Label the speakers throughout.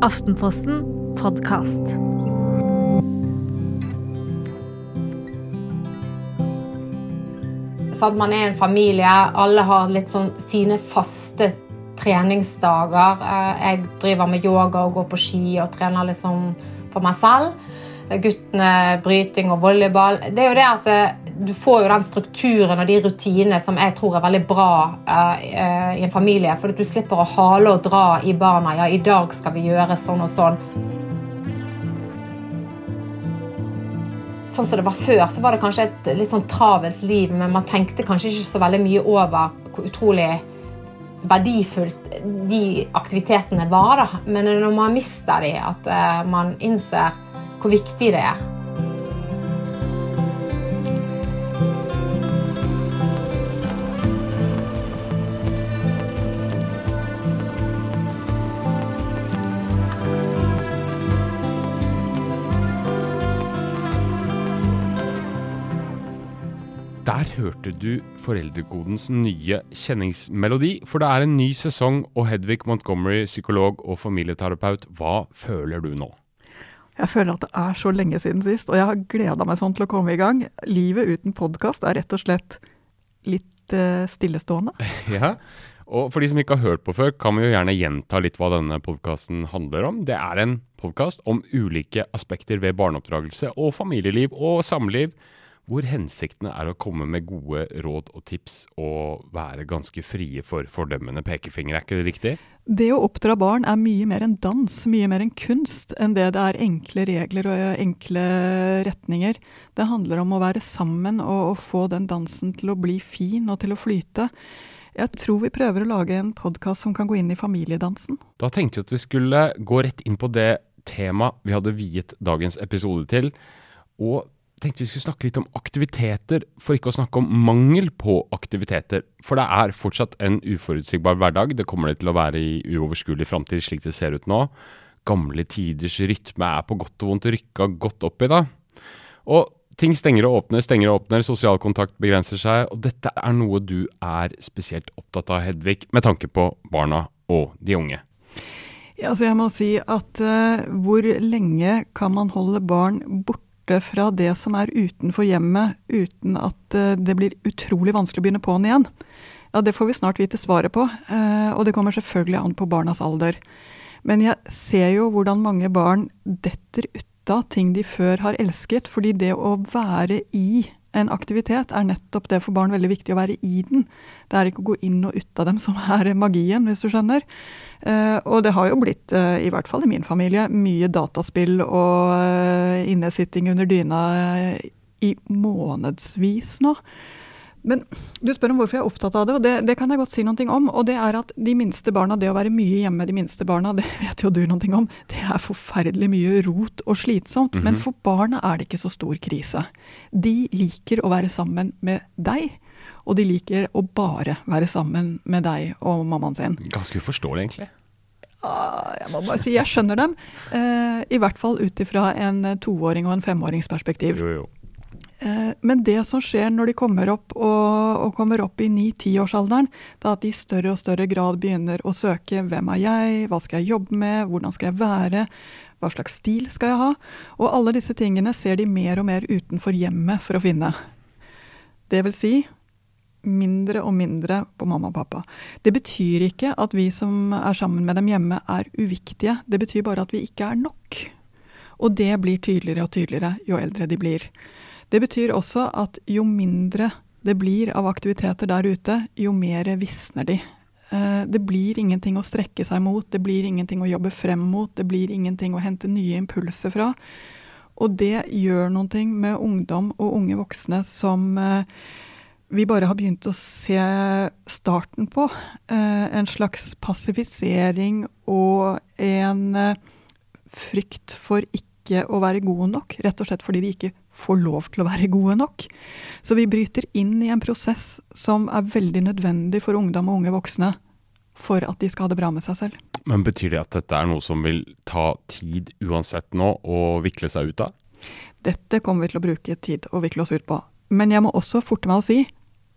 Speaker 1: Aftenposten podkast.
Speaker 2: Sånn, man er en familie, alle har litt sånn sine faste treningsdager. Eh, Jeg driver med yoga og går på ski og trener liksom for meg selv. Guttene bryting og volleyball. Det er jo det at eh, Du får jo den strukturen og de rutinene som jeg tror er veldig bra eh, eh, i en familie. For at du slipper å hale og dra i barna. Ja, i dag skal vi gjøre sånn og sånn. Sånn som det var før, så var det kanskje et litt sånn travelt liv, men man tenkte kanskje ikke så veldig mye over hvor utrolig verdifullt de aktivitetene var. da. Men når man mister de, at eh, man innser hvor viktig det er.
Speaker 3: Hørte du Foreldrekodens nye kjenningsmelodi, for det er en ny sesong, og Hedvig Montgomery, psykolog og familieterapeut, hva føler du nå?
Speaker 4: Jeg føler at det er så lenge siden sist, og jeg har gleda meg sånn til å komme i gang. Livet uten podkast er rett og slett litt eh, stillestående.
Speaker 3: Ja, og for de som ikke har hørt på før, kan vi jo gjerne gjenta litt hva denne podkasten handler om. Det er en podkast om ulike aspekter ved barneoppdragelse og familieliv og samliv, hvor hensiktene er å komme med gode råd og tips og være ganske frie for fordømmende pekefinger. Er ikke det riktig?
Speaker 4: Det å oppdra barn er mye mer en dans, mye mer en kunst, enn det det er enkle regler og enkle retninger. Det handler om å være sammen og, og få den dansen til å bli fin og til å flyte. Jeg tror vi prøver å lage en podkast som kan gå inn i familiedansen.
Speaker 3: Da tenkte vi at vi skulle gå rett inn på det temaet vi hadde viet dagens episode til. Og tenkte vi skulle snakke litt om aktiviteter, for ikke å snakke om mangel på aktiviteter. For det er fortsatt en uforutsigbar hverdag. Det kommer det til å være i uoverskuelig framtid, slik det ser ut nå. Gamle tiders rytme er på godt og vondt rykka godt opp i, da. Og ting stenger og åpner, stenger og åpner, sosial kontakt begrenser seg, og dette er noe du er spesielt opptatt av, Hedvig, med tanke på barna og de unge.
Speaker 4: Ja, altså jeg må si at uh, hvor lenge kan man holde barn borte fra det som er utenfor hjemmet, uten at uh, det blir utrolig vanskelig å begynne på'n igjen? Ja, det får vi snart vite svaret på, uh, og det kommer selvfølgelig an på barnas alder. Men jeg ser jo hvordan mange barn detter ut av ting de før har elsket, fordi det å være i en aktivitet er nettopp det for barn veldig viktig å være i den. Det er ikke å gå inn og ut av dem som er magien, hvis du skjønner. Uh, og det har jo blitt, uh, i hvert fall i min familie, mye dataspill og uh, innesitting under dyna i månedsvis nå. Men du spør om hvorfor jeg er opptatt av det, og det, det, kan jeg godt si noe om. Og det er at de minste barna, det å være mye hjemme med de minste barna, det vet jo du noe om, det er forferdelig mye rot og slitsomt. Mm -hmm. Men for barna er det ikke så stor krise. De liker å være sammen med deg. Og de liker å bare være sammen med deg og mammaen sin.
Speaker 3: Ganske uforståelig, egentlig.
Speaker 4: Jeg må bare si jeg skjønner dem. Uh, I hvert fall ut ifra en toåring og en femåringsperspektiv.
Speaker 3: Jo, jo.
Speaker 4: Uh, men det som skjer når de kommer opp, og, og kommer opp i 9-10-årsalderen, det er at de i større og større grad begynner å søke hvem er jeg, hva skal jeg jobbe med, hvordan skal jeg være, hva slags stil skal jeg ha? Og alle disse tingene ser de mer og mer utenfor hjemmet for å finne. Det vil si, mindre og mindre på mamma og pappa. Det betyr ikke at vi som er sammen med dem hjemme, er uviktige. Det betyr bare at vi ikke er nok. Og det blir tydeligere og tydeligere jo eldre de blir. Det betyr også at jo mindre det blir av aktiviteter der ute, jo mer visner de. Det blir ingenting å strekke seg mot, det blir ingenting å jobbe frem mot, det blir ingenting å hente nye impulser fra. Og det gjør noe med ungdom og unge voksne som vi bare har begynt å se starten på. Eh, en slags passifisering og en eh, frykt for ikke å være gode nok. Rett og slett fordi vi ikke får lov til å være gode nok. Så vi bryter inn i en prosess som er veldig nødvendig for ungdom og unge voksne for at de skal ha det bra med seg selv.
Speaker 3: Men Betyr det at dette er noe som vil ta tid uansett nå å vikle seg ut av?
Speaker 4: Dette kommer vi til å bruke tid å vikle oss ut på. Men jeg må også forte meg å si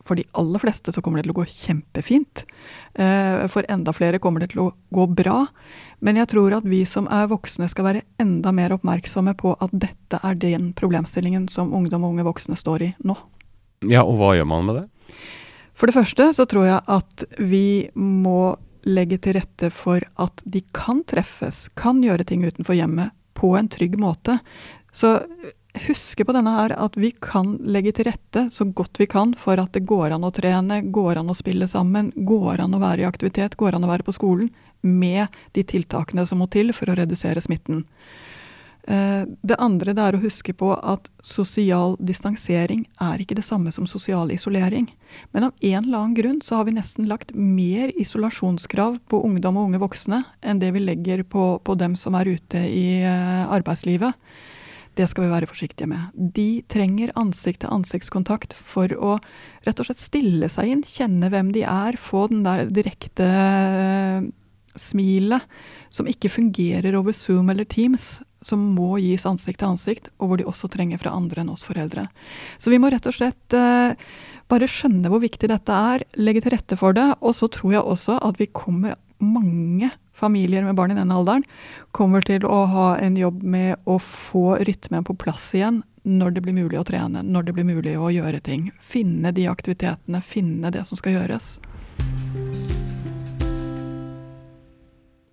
Speaker 4: For de aller fleste så kommer det til å gå kjempefint. Eh, for enda flere kommer det til å gå bra. Men jeg tror at vi som er voksne skal være enda mer oppmerksomme på at dette er den problemstillingen som ungdom og unge voksne står i nå.
Speaker 3: Ja, og hva gjør man med det?
Speaker 4: For det første så tror jeg at vi må legge til rette for at de kan treffes, kan gjøre ting utenfor hjemmet på en trygg måte. Så huske på denne her at vi kan legge til rette så godt vi kan for at det går an å trene, går an å spille sammen, går an å være i aktivitet, går an å være på skolen med de tiltakene som må til for å redusere smitten. Eh, det andre det er å huske på at sosial distansering er ikke det samme som sosial isolering. Men av en eller annen grunn så har vi nesten lagt mer isolasjonskrav på ungdom og unge voksne enn det vi legger på, på dem som er ute i eh, arbeidslivet. Det skal vi være forsiktige med. De trenger ansikt-til-ansiktskontakt for å rett og slett stille seg inn, kjenne hvem de er, få den der direkte eh, smilet som ikke fungerer over Zoom eller Teams, som må gis ansikt til ansikt, og hvor de også trenger fra andre enn oss foreldre. Så vi må rett og slett eh, bare skjønne hvor viktig dette er, legge til rette for det, og så tror jeg også at vi kommer mange familier med barn i denne alderen kommer til å ha en jobb med å få rytmen på plass igjen når det blir mulig å trene, når det blir mulig å gjøre ting. Finne de aktivitetene, finne det som skal gjøres.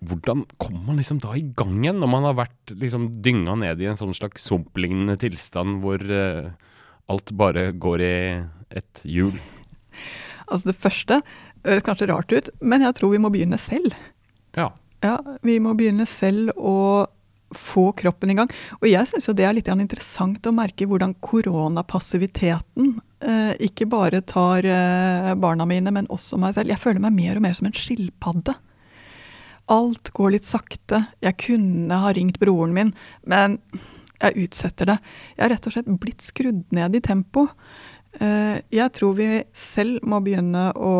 Speaker 3: Hvordan kommer man liksom da i gang igjen, når man har vært liksom dynga ned i en sånn slags sumplignende tilstand hvor uh, alt bare går i et hjul?
Speaker 4: Altså Det første høres kanskje rart ut, men jeg tror vi må begynne selv.
Speaker 3: Ja.
Speaker 4: Ja, Vi må begynne selv å få kroppen i gang. Og jeg syns det er litt interessant å merke hvordan koronapassiviteten eh, ikke bare tar eh, barna mine, men også meg selv. Jeg føler meg mer og mer som en skilpadde. Alt går litt sakte. Jeg kunne ha ringt broren min, men jeg utsetter det. Jeg har rett og slett blitt skrudd ned i tempo. Eh, jeg tror vi selv må begynne å,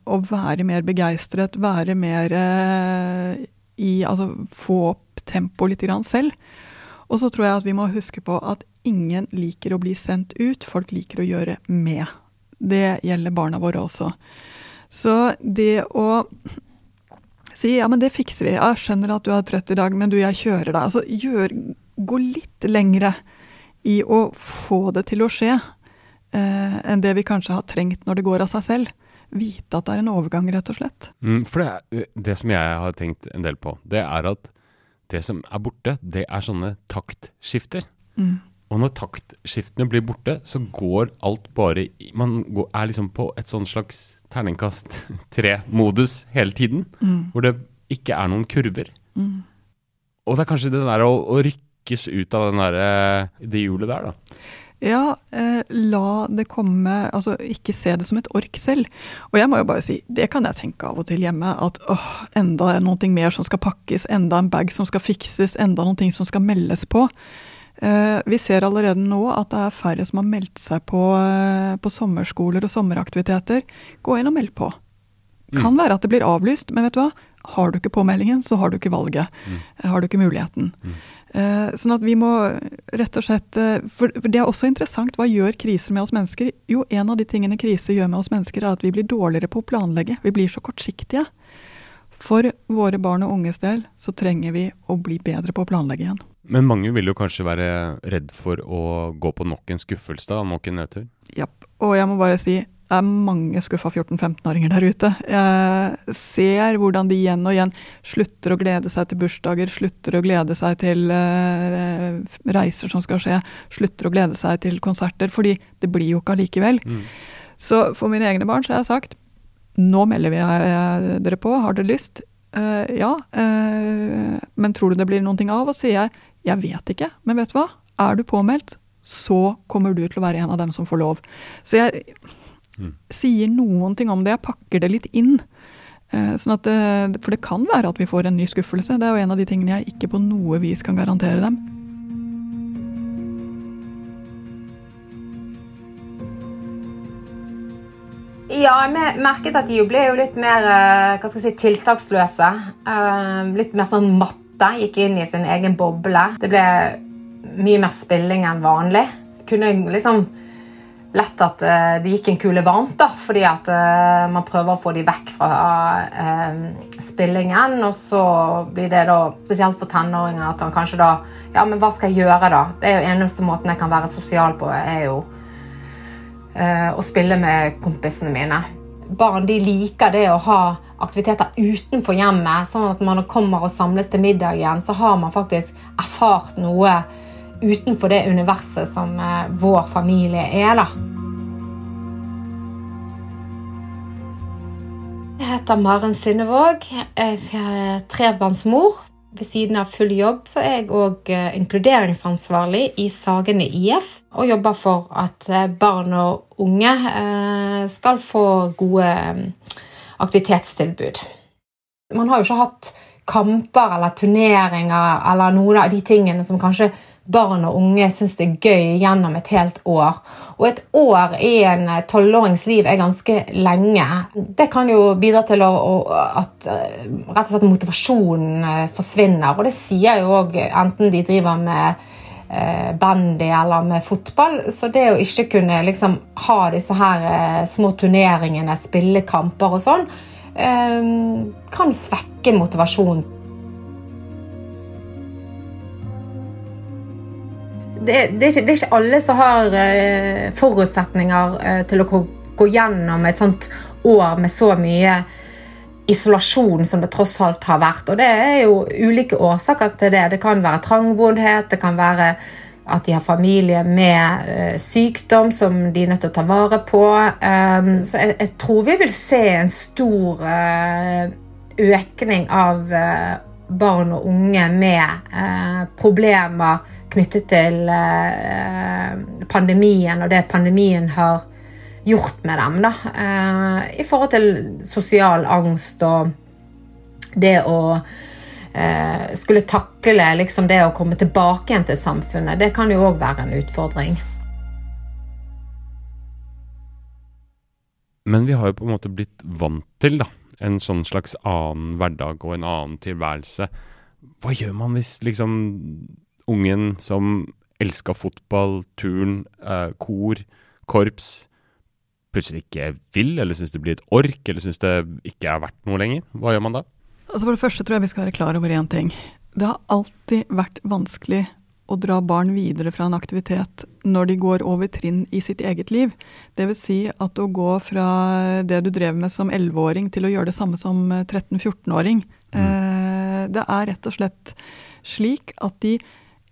Speaker 4: å være mer begeistret, være mer eh, i Altså få opp tempoet litt selv. Og så tror jeg at vi må huske på at ingen liker å bli sendt ut, folk liker å gjøre med. Det gjelder barna våre også. Så det å si ja, men det fikser vi, jeg skjønner at du er trøtt i dag, men du, jeg kjører deg. Altså gjør, gå litt lengre i å få det til å skje eh, enn det vi kanskje har trengt når det går av seg selv. Vite at det er en overgang, rett og slett.
Speaker 3: Mm, for det, det, som jeg har tenkt en del på, det er at det som er borte, det er sånne taktskifter. Mm. Og når taktskiftene blir borte, så går alt bare i Man går, er liksom på et sånn slags terningkast tre-modus hele tiden. Mm. Hvor det ikke er noen kurver. Mm. Og det er kanskje det der å, å rykkes ut av den der, det hjulet der, da.
Speaker 4: Ja, eh, la det komme Altså ikke se det som et ork selv. Og jeg må jo bare si, det kan jeg tenke av og til hjemme. At åh, enda er noe mer som skal pakkes, enda en bag som skal fikses, enda ting som skal meldes på. Eh, vi ser allerede nå at det er færre som har meldt seg på, eh, på sommerskoler og sommeraktiviteter. Gå inn og meld på. Kan mm. være at det blir avlyst, men vet du hva? Har du ikke påmeldingen, så har du ikke valget. Mm. Har du ikke muligheten. Mm. Eh, sånn at vi må rett og slett eh, for, det er også interessant. Hva gjør kriser med oss mennesker? Jo, en av de tingene kriser gjør med oss mennesker, er at vi blir dårligere på å planlegge. Vi blir så kortsiktige. For våre barn og unges del så trenger vi å bli bedre på å planlegge igjen.
Speaker 3: Men mange vil jo kanskje være redd for å gå på nok en skuffelse, nok en nedtur?
Speaker 4: Ja, Og jeg må bare si det er mange skuffa 14-15-åringer der ute. Jeg ser hvordan de igjen og igjen slutter å glede seg til bursdager, slutter å glede seg til uh, reiser som skal skje, slutter å glede seg til konserter, fordi det blir jo ikke allikevel. Mm. Så for mine egne barn så har jeg sagt nå melder vi eh, dere på, har dere lyst? Uh, ja, uh, men tror du det blir noen ting av? Og sier jeg jeg vet ikke, men vet du hva? Er du påmeldt, så kommer du til å være en av dem som får lov. Så jeg sier noen ting om det. Jeg pakker det litt inn. Eh, sånn at det, for det kan være at vi får en ny skuffelse. Det er jo en av de tingene jeg ikke på noe vis kan garantere dem.
Speaker 2: Ja, jeg merket at de ble jo litt mer eh, hva skal jeg si, tiltaksløse. Eh, litt mer sånn matte. Gikk inn i sin egen boble. Det ble mye mer spilling enn vanlig. Kunne liksom lett at uh, det gikk en kule varmt, da, fordi at uh, man prøver å få de vekk fra uh, spillingen. Og så blir det da, spesielt for tenåringer, at han kanskje da Ja, men hva skal jeg gjøre, da? Det er jo eneste måten jeg kan være sosial på, er jo å spille med kompisene mine. Barn de liker det å ha aktiviteter utenfor hjemmet, sånn at man kommer og samles til middag igjen, så har man faktisk erfart noe utenfor det universet som eh, vår familie er, da. Jeg heter Maren Synnevåg. Jeg er trebarnsmor. Ved siden av full jobb så er jeg òg eh, inkluderingsansvarlig i Sagene IF. Og jobber for at eh, barn og unge skal få gode aktivitetstilbud. Man har jo ikke hatt kamper eller turneringer eller noen av de tingene som kanskje barn og unge syns det er gøy gjennom et helt år. Og et år i en tolvårings liv er ganske lenge. Det kan jo bidra til å, at eh, rett og slett motivasjonen eh, forsvinner. Og det sier jo òg enten de driver med eh, bandy eller med fotball. Så det å ikke kunne liksom ha disse her små turneringene, spille kamper og sånn, kan svekke motivasjonen. Det, det, er ikke, det, er ikke, alle som har uh, forutsetninger uh, til å gå, gå, gjennom et sånt år med så mye isolasjon som det tross alt har vært. Og det er jo ulike årsaker til det. Det kan være trangboddhet, det kan være at de har familie med uh, sykdom som de er nødt til å ta vare på. Um, så jeg, jeg, tror vi vil se en stor økning av barn og unge med problemer knyttet til eh, pandemien og det pandemien har gjort med dem. Da. Eh, I forhold til sosial angst og det å eh, skulle takle liksom det å komme tilbake igjen til samfunnet. Det kan jo òg være en utfordring.
Speaker 3: Men vi har jo på en måte blitt vant til da, en sånn slags annen hverdag og en annen tilværelse. Hva gjør man hvis liksom ungen som elska fotball, turn, eh, kor, korps, plutselig ikke vil, eller syns det blir et ork, eller syns det ikke er verdt noe lenger? Hva gjør man da?
Speaker 4: Altså For det første tror jeg vi skal være klar over én ting. Det har alltid vært vanskelig å dra barn videre fra en aktivitet når de går over trinn i sitt eget liv. Dvs. Si at å gå fra det du drev med som 11-åring til å gjøre det samme som 13-14-åring. Mm. Eh, det er rett og slett slik at de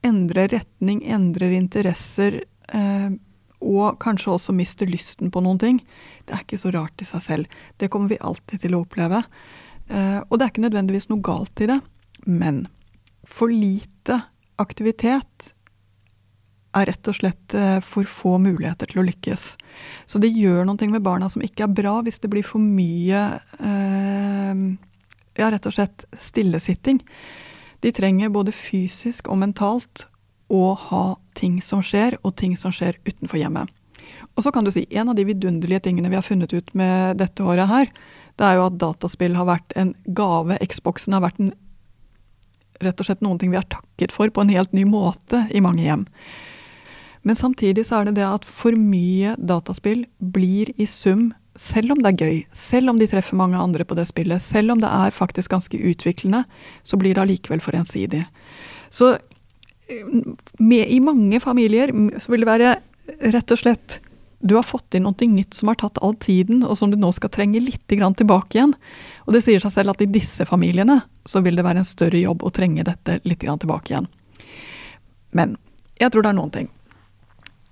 Speaker 4: endrer retning, endrer interesser, eh, og kanskje også mister lysten på noen ting. Det er ikke så rart i seg selv. Det kommer vi alltid til å oppleve. Eh, og det er ikke nødvendigvis noe galt i det, men for lite aktivitet er rett og slett eh, for få muligheter til å lykkes. Så det gjør noe med barna som ikke er bra, hvis det blir for mye eh, ja, rett og slett stillesitting. De trenger både fysisk og mentalt å ha ting som skjer, og ting som skjer utenfor hjemmet. Og så kan du si, En av de vidunderlige tingene vi har funnet ut med dette året her, det er jo at dataspill har vært en gave. Xboxen har vært en, rett og slett noen ting vi har takket for på en helt ny måte i mange hjem. Men samtidig så er det det at for mye dataspill blir i sum selv om det er gøy, selv om de treffer mange andre på det spillet, selv om det er faktisk ganske utviklende, så blir det allikevel for ensidig. Så med, i mange familier så vil det være rett og slett du har fått inn noe nytt som har tatt all tiden, og som du nå skal trenge litt tilbake igjen. Og det sier seg selv at i disse familiene så vil det være en større jobb å trenge dette litt tilbake igjen. Men jeg tror det er noen ting.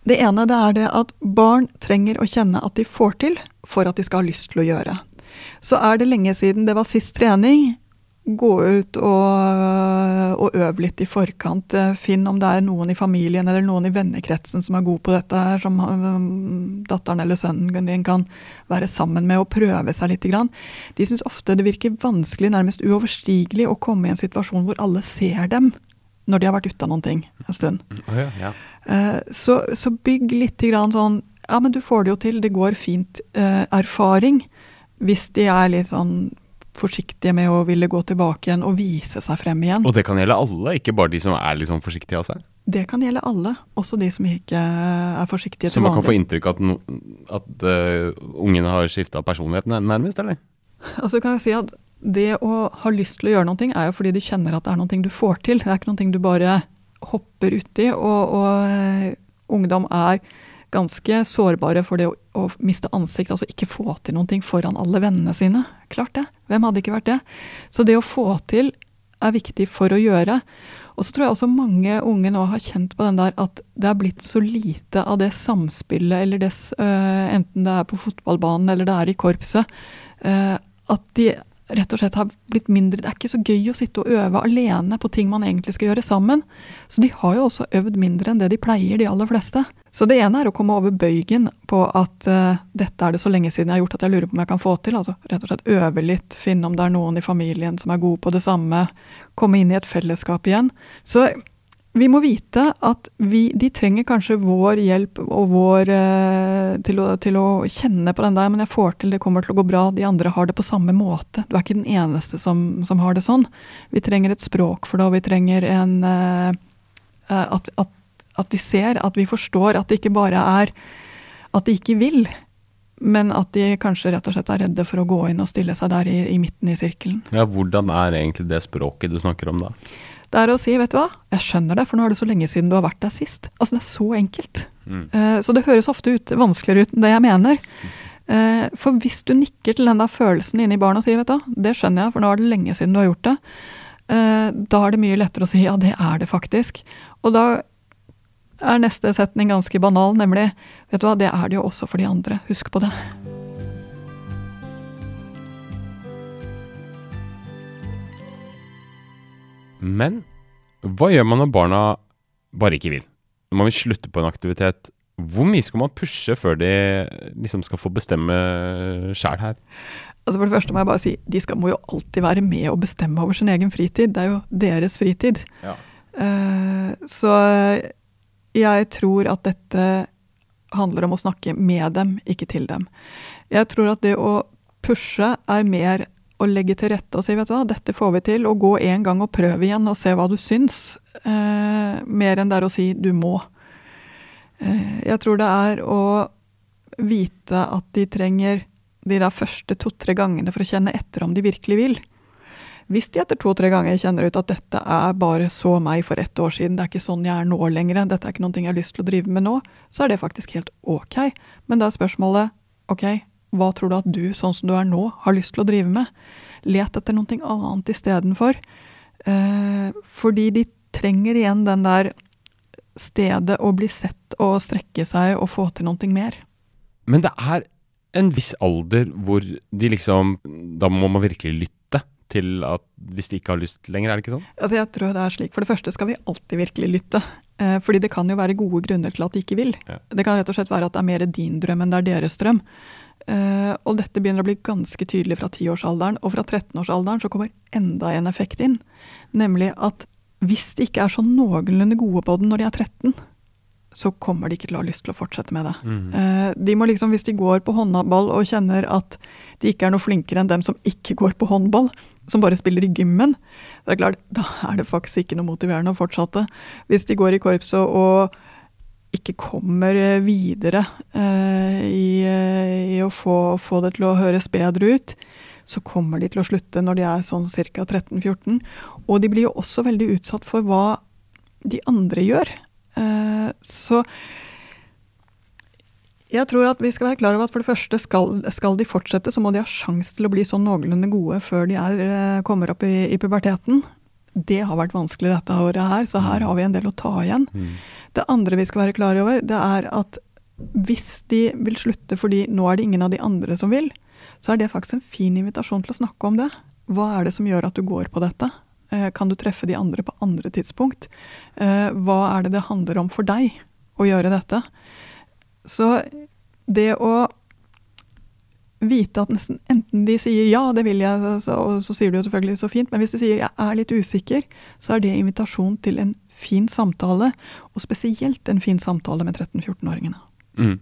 Speaker 4: Det ene det er det at barn trenger å kjenne at de får til for at de skal ha lyst til å gjøre. Så er det lenge siden det var sist trening. Gå ut og, og øv litt i forkant. Finn om det er noen i familien eller noen i vennekretsen som er god på dette, her, som um, datteren eller sønnen din kan være sammen med og prøve seg litt. De syns ofte det virker vanskelig, nærmest uoverstigelig, å komme i en situasjon hvor alle ser dem når de har vært ute av noen ting en stund.
Speaker 3: Oh ja, ja.
Speaker 4: Eh, så, så, bygg litt grann sånn Ja, men du får det jo til, det går fint. Eh, erfaring. Hvis de er litt sånn forsiktige med å ville gå tilbake igjen og vise seg frem igjen.
Speaker 3: Og det kan gjelde alle, ikke bare de som er litt sånn forsiktige av seg?
Speaker 4: Det kan gjelde alle, også de som ikke er forsiktige
Speaker 3: Så
Speaker 4: til
Speaker 3: man kan få inntrykk av at, no, at uh, ungen har skifta personlighet nærmest, eller?
Speaker 4: Altså kan jeg si at Det å ha lyst til å gjøre noe er jo fordi du kjenner at det er noe du får til. Det er ikke noe du bare hopper uti. Og, og eh, ungdom er ganske sårbare for det å, å miste ansikt, altså ikke få til noen ting foran alle vennene sine. Klart det. Hvem hadde ikke vært det? Så det å få til er viktig for å gjøre. Og så tror jeg også mange unge nå har kjent på den der at det er blitt så lite av det samspillet, eller det, s- øh, enten det er på fotballbanen eller det er i korpset, øh, at de rett og slett har blitt mindre Det er ikke så gøy å sitte og øve alene på ting man egentlig skal gjøre sammen. Så de har jo også øvd mindre enn det de pleier, de aller fleste. Så det ene er å komme over bøygen på at uh, dette er det så lenge siden jeg har gjort at jeg lurer på om jeg kan få til. Altså rett og slett øve litt, finne om det er noen i familien som er gode på det samme. Komme inn i et fellesskap igjen. Så vi må vite at vi, de trenger kanskje vår hjelp og vår eh, til, å, til å kjenne på den der, men jeg får til, det kommer til å gå bra, de andre har det på samme måte. Du er ikke den eneste som, som har det sånn. Vi trenger et språk for det, og vi trenger en eh, eh, at, at, at de ser, at vi forstår at det ikke bare er at de ikke vil, men at de kanskje rett og slett er redde for å gå inn og stille seg der i, i midten i sirkelen.
Speaker 3: Ja, Hvordan er egentlig det språket du snakker om da?
Speaker 4: Det er å si, vet du hva, jeg skjønner det, for nå er det så lenge siden du har vært der sist. Altså, det er så enkelt.
Speaker 3: Mm.
Speaker 4: Eh, så det høres ofte ut vanskeligere ut enn det jeg mener. Eh, for hvis du nikker til den der følelsen inni barnet og sier, vet du hva, det skjønner jeg, for nå er det lenge siden du har gjort det, eh, da er det mye lettere å si ja, det er det faktisk. Og da er neste setning ganske banal, nemlig vet du hva, det er det jo også for de andre. Husk på det.
Speaker 3: Men hva gjør man når barna bare ikke vil? Når man vil slutte på en aktivitet, hvor mye skal man pushe før de liksom skal få bestemme sjæl her?
Speaker 4: Altså For det første må jeg bare si, de skal, må jo alltid være med og bestemme over sin egen fritid. Det er jo deres fritid.
Speaker 3: Ja.
Speaker 4: Eh, så jeg tror at dette handler om å snakke med dem, ikke til dem. Jeg tror at det å pushe er mer å legge til rette og si vet du hva, dette får vi til, og gå en gang og prøve igjen og se hva du syns, eh, mer enn det er å si du må. Eh, jeg tror det er å vite at de trenger de der første to-tre gangene for å kjenne etter om de virkelig vil. Hvis de etter to-tre ganger kjenner ut at dette er bare så meg for ett år siden, det er ikke sånn jeg er nå lenger, dette er ikke noe jeg har lyst til å drive med nå, så er det faktisk helt ok. Men da er spørsmålet ok, hva tror du at du, sånn som du er nå, har lyst til å drive med? Let etter noe annet istedenfor. Eh, fordi de trenger igjen den der stedet å bli sett og strekke seg og få til noe mer.
Speaker 3: Men det er en viss alder hvor de liksom Da må man virkelig lytte til at hvis de ikke har lyst lenger, er det ikke sånn?
Speaker 4: Altså jeg tror det er slik. For det første skal vi alltid virkelig lytte. Eh, fordi det kan jo være gode grunner til at de ikke vil.
Speaker 3: Ja.
Speaker 4: Det kan rett og slett være at det er mer din drøm enn det er deres drøm. Eh, og dette begynner å bli ganske tydelig fra 10-årsalderen. Og fra 13-årsalderen så kommer enda en effekt inn. Nemlig at hvis de ikke er så noenlunde gode på den når de er 13, så kommer de ikke til å ha lyst til å fortsette med det. Mm. de må liksom, Hvis de går på håndball og kjenner at de ikke er noe flinkere enn dem som ikke går på håndball, som bare spiller i gymmen, det er klart, da er det faktisk ikke noe motiverende å fortsette. Hvis de går i korpset og ikke kommer eh, videre eh, i, eh, i å få, få det til å høres bedre ut, så kommer de til å slutte når de er sånn ca. 13-14. Og de blir jo også veldig utsatt for hva de andre gjør. Eh, så jeg tror at vi skal være klar over at for det første skal, skal de fortsette, så må de ha sjanse til å bli sånn noenlunde gode før de er, eh, kommer opp i, i puberteten. Det har vært vanskelig dette året her, så her har vi en del å ta igjen. Det andre vi skal være klar over, det er at hvis de vil slutte fordi nå er det ingen av de andre som vil, så er det faktisk en fin invitasjon til å snakke om det. Hva er det som gjør at du går på dette? Eh, Kan du treffe de andre på andre tidspunkt? Eh, Hva er det det handler om for deg å gjøre dette? Så det å vite at nesten enten de sier ja, det vil jeg, så, så, så sier du jo selvfølgelig så fint, men hvis de sier jeg er litt usikker, så er det invitasjon til en fin samtale, og spesielt en fin samtale med 13-14-åringene.
Speaker 3: Mm.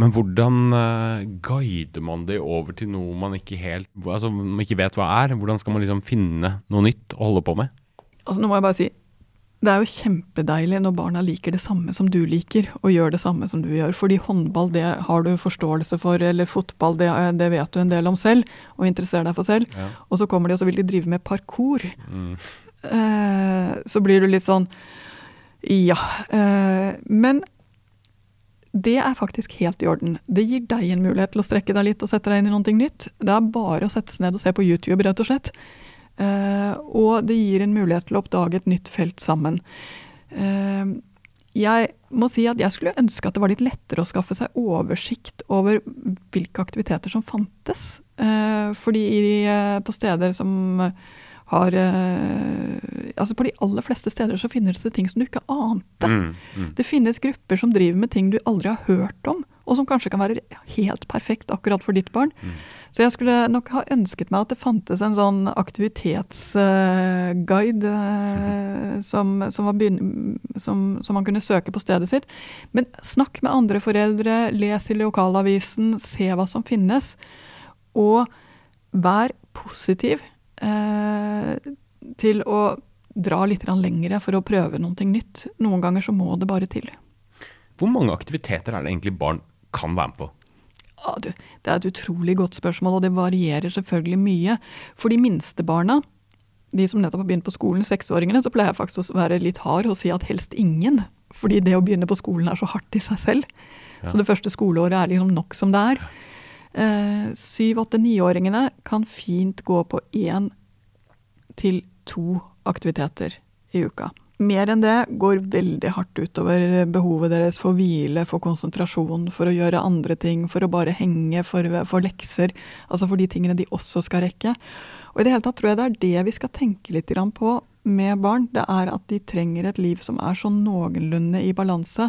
Speaker 3: Men hvordan uh, guider man det over til noe man ikke helt Altså man ikke vet hva er? Hvordan skal man liksom finne noe nytt å holde på med?
Speaker 4: Altså Nå må jeg bare si det er jo kjempedeilig når barna liker det samme som du liker, og gjør det samme som du gjør. Fordi håndball det har du forståelse for, eller fotball det, det vet du en del om selv, og interesserer deg for selv. Ja. Og så kommer de og så vil de drive med parkour. Mm. Eh, så blir du litt sånn ja. Eh, men det er faktisk helt i orden. Det gir deg en mulighet til å strekke deg litt og sette deg inn i noe nytt. Det er bare å sette seg ned og se på YouTube, rett og slett. Uh, og det gir en mulighet til å oppdage et nytt felt sammen. Uh, jeg må si at jeg skulle ønske at det var litt lettere å skaffe seg oversikt over hvilke aktiviteter som fantes. Uh, fordi på steder som har Altså på de aller fleste steder så finnes det ting som du ikke ante. Mm, mm. Det finnes grupper som driver med ting du aldri har hørt om og som kanskje kan være helt perfekt akkurat for ditt barn. Mm. Så jeg skulle nok ha ønsket meg at det fantes en sånn aktivitetsguide uh, som, som, som, som, man kunne søke på stedet sitt. Men snakk med andre foreldre, les i lokalavisen, se hva som finnes. Og vær positiv uh, til å dra litt lengre for å prøve noe nytt. Noen ganger så må det bare til.
Speaker 3: Hvor mange aktiviteter er det egentlig barn kan være med på?
Speaker 4: Ja, du, det er et utrolig godt spørsmål, og det varierer selvfølgelig mye. For de minste barna, de som nettopp har begynt på skolen, seksåringene, så pleier jeg faktisk å være litt hard og si at helst ingen. Fordi det å begynne på skolen er så hardt i seg selv. Ja. Så det første skoleåret er liksom nok som det er. Eh, syv, åtte, niåringene kan fint gå på én til to aktiviteter i uka. Mer enn det går veldig hardt utover behovet deres for hvile, for konsentrasjon, for å gjøre andre ting, for å bare henge, for, for, lekser. Altså for de tingene de også skal rekke. Og i det hele tatt tror jeg det er det vi skal tenke litt på med barn. Det er at de trenger et liv som er sånn noenlunde i balanse.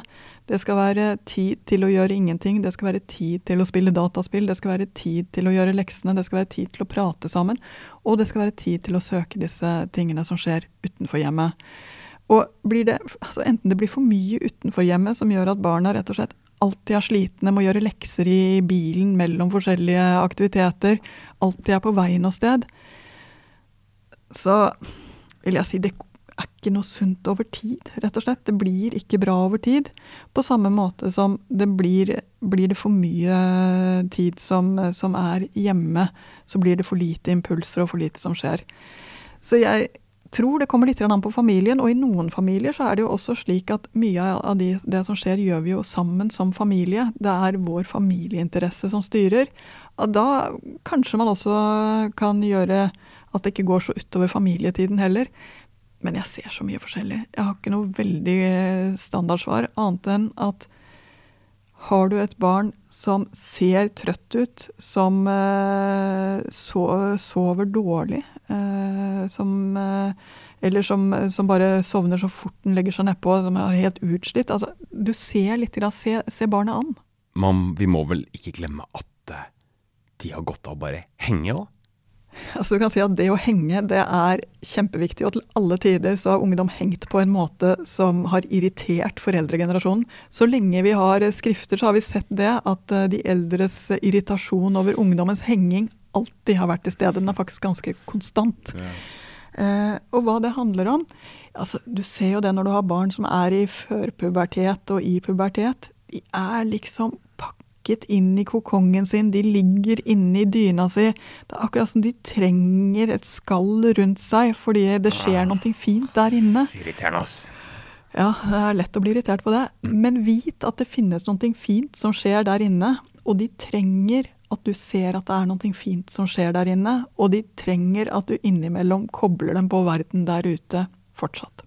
Speaker 4: Det skal være tid til å gjøre ingenting, det skal være tid til å spille dataspill, det skal være tid til å gjøre leksene, det skal være tid til å prate sammen, og det skal være tid til å søke disse tingene som skjer utenfor hjemmet. Og det, altså enten det blir for mye utenfor hjemmet som gjør at barna rett og slett alltid er slitne, må gjøre lekser i bilen mellom forskjellige aktiviteter, alltid er på vei noe sted, så vil jeg si det er ikke noe sunt over tid, rett og slett. Det blir ikke bra over tid. På samme måte som det blir, blir det for mye tid som, som er hjemme, så blir det for lite impulser og for lite som skjer. Så jeg tror det kommer litt an på familien, og i noen familier så er det jo også slik at mye av de, det som skjer, gjør vi jo sammen som familie. Det er vår familieinteresse som styrer. Da kanskje man også kan gjøre at det ikke går så utover familietiden heller. Men jeg ser så mye forskjellig. Jeg har ikke noe veldig standardsvar, annet enn at har du et barn som ser trøtt ut, som uh, sover dårlig, uh, som uh, Eller som, som, bare sovner så fort den legger seg nedpå, som er helt utslitt. Altså, du ser litt, se, se barnet an.
Speaker 3: Man, vi må vel ikke glemme at de har godt av å bare henge òg?
Speaker 4: Altså du kan si at Det å henge det er kjempeviktig, og til alle tider så har ungdom hengt på en måte som har irritert foreldregenerasjonen. Så lenge vi har skrifter, så har vi sett det at eh, de eldres irritasjon over ungdommens henging alltid har vært til stede. Den er faktisk ganske konstant. Ja. Eh, og hva det handler om altså Du ser jo det når du har barn som er i førpubertet og i pubertet. De er liksom pakket inn i kokongen sin, de ligger inne i dyna si. Det er akkurat som de trenger et skall rundt seg fordi det skjer ah. noe fint der inne.
Speaker 3: Irriterende, ass.
Speaker 4: Ja, det er lett å bli irritert på det. Mm. Men vit at det finnes noe fint som skjer der inne. Og de trenger at du ser at det er noe fint som skjer der inne. Og de trenger at du innimellom kobler dem på verden der ute fortsatt.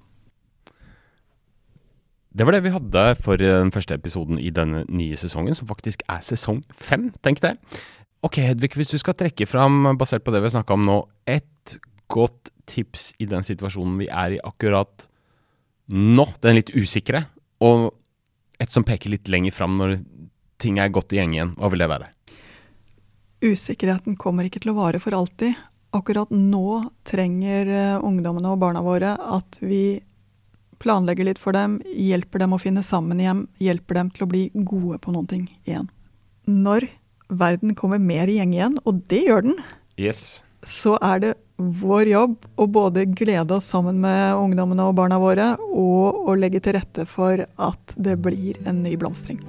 Speaker 3: Det var det vi hadde for den første episoden i denne nye sesongen, som faktisk er sesong fem, tenk det. Ok, Hedvig, hvis du skal trekke fram, basert på det vi har snakka om nå, ett godt tips i den situasjonen vi er i akkurat nå, den litt usikre, og et som peker litt lenger fram når ting er gått i gjeng igjen, hva vil det være?
Speaker 4: Usikkerheten kommer ikke til å vare for alltid. Akkurat nå trenger eh, ungdommene og barna våre at vi planlegger litt for dem, hjelper dem å finne sammen igjen, hjelper dem til å bli gode på noen ting igjen. når verden kommer mer i gjeng igjen, og det gjør den,
Speaker 3: Yes.
Speaker 4: så er det vår jobb å både glede oss sammen med ungdommene og barna våre, og å legge til rette for at det blir en ny blomstring.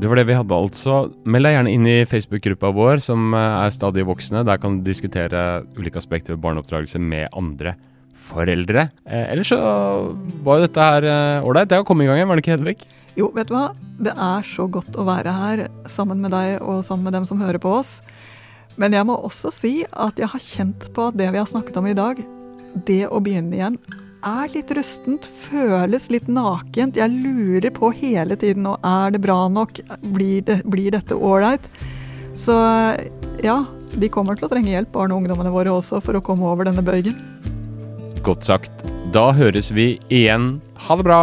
Speaker 3: Det var det vi hadde, altså. Meld deg gjerne inn i Facebook-gruppa vår, som eh, er stadig voksne. Der kan du diskutere ulike aspekter ved barneoppdragelse med andre foreldre. Eh, ellers så var jo dette her eh, ålreit. det har kommet i gang igjen, var det ikke, Hedvig?
Speaker 4: Jo, vet du hva? Det er så godt å være her sammen med deg og sammen med dem som hører på oss. Men jeg må også si at jeg har kjent på at det vi har snakket om i dag, det å begynne igjen, er litt rustent, føles litt nakent. Jeg lurer på hele tiden nå, er det bra nok? Blir, det, blir dette ålreit? Så ja, de kommer til å trenge hjelp, barne- og ungdommene våre også, for å komme over denne bøygen.
Speaker 3: Godt sagt. Da høres vi igjen. Ha det bra!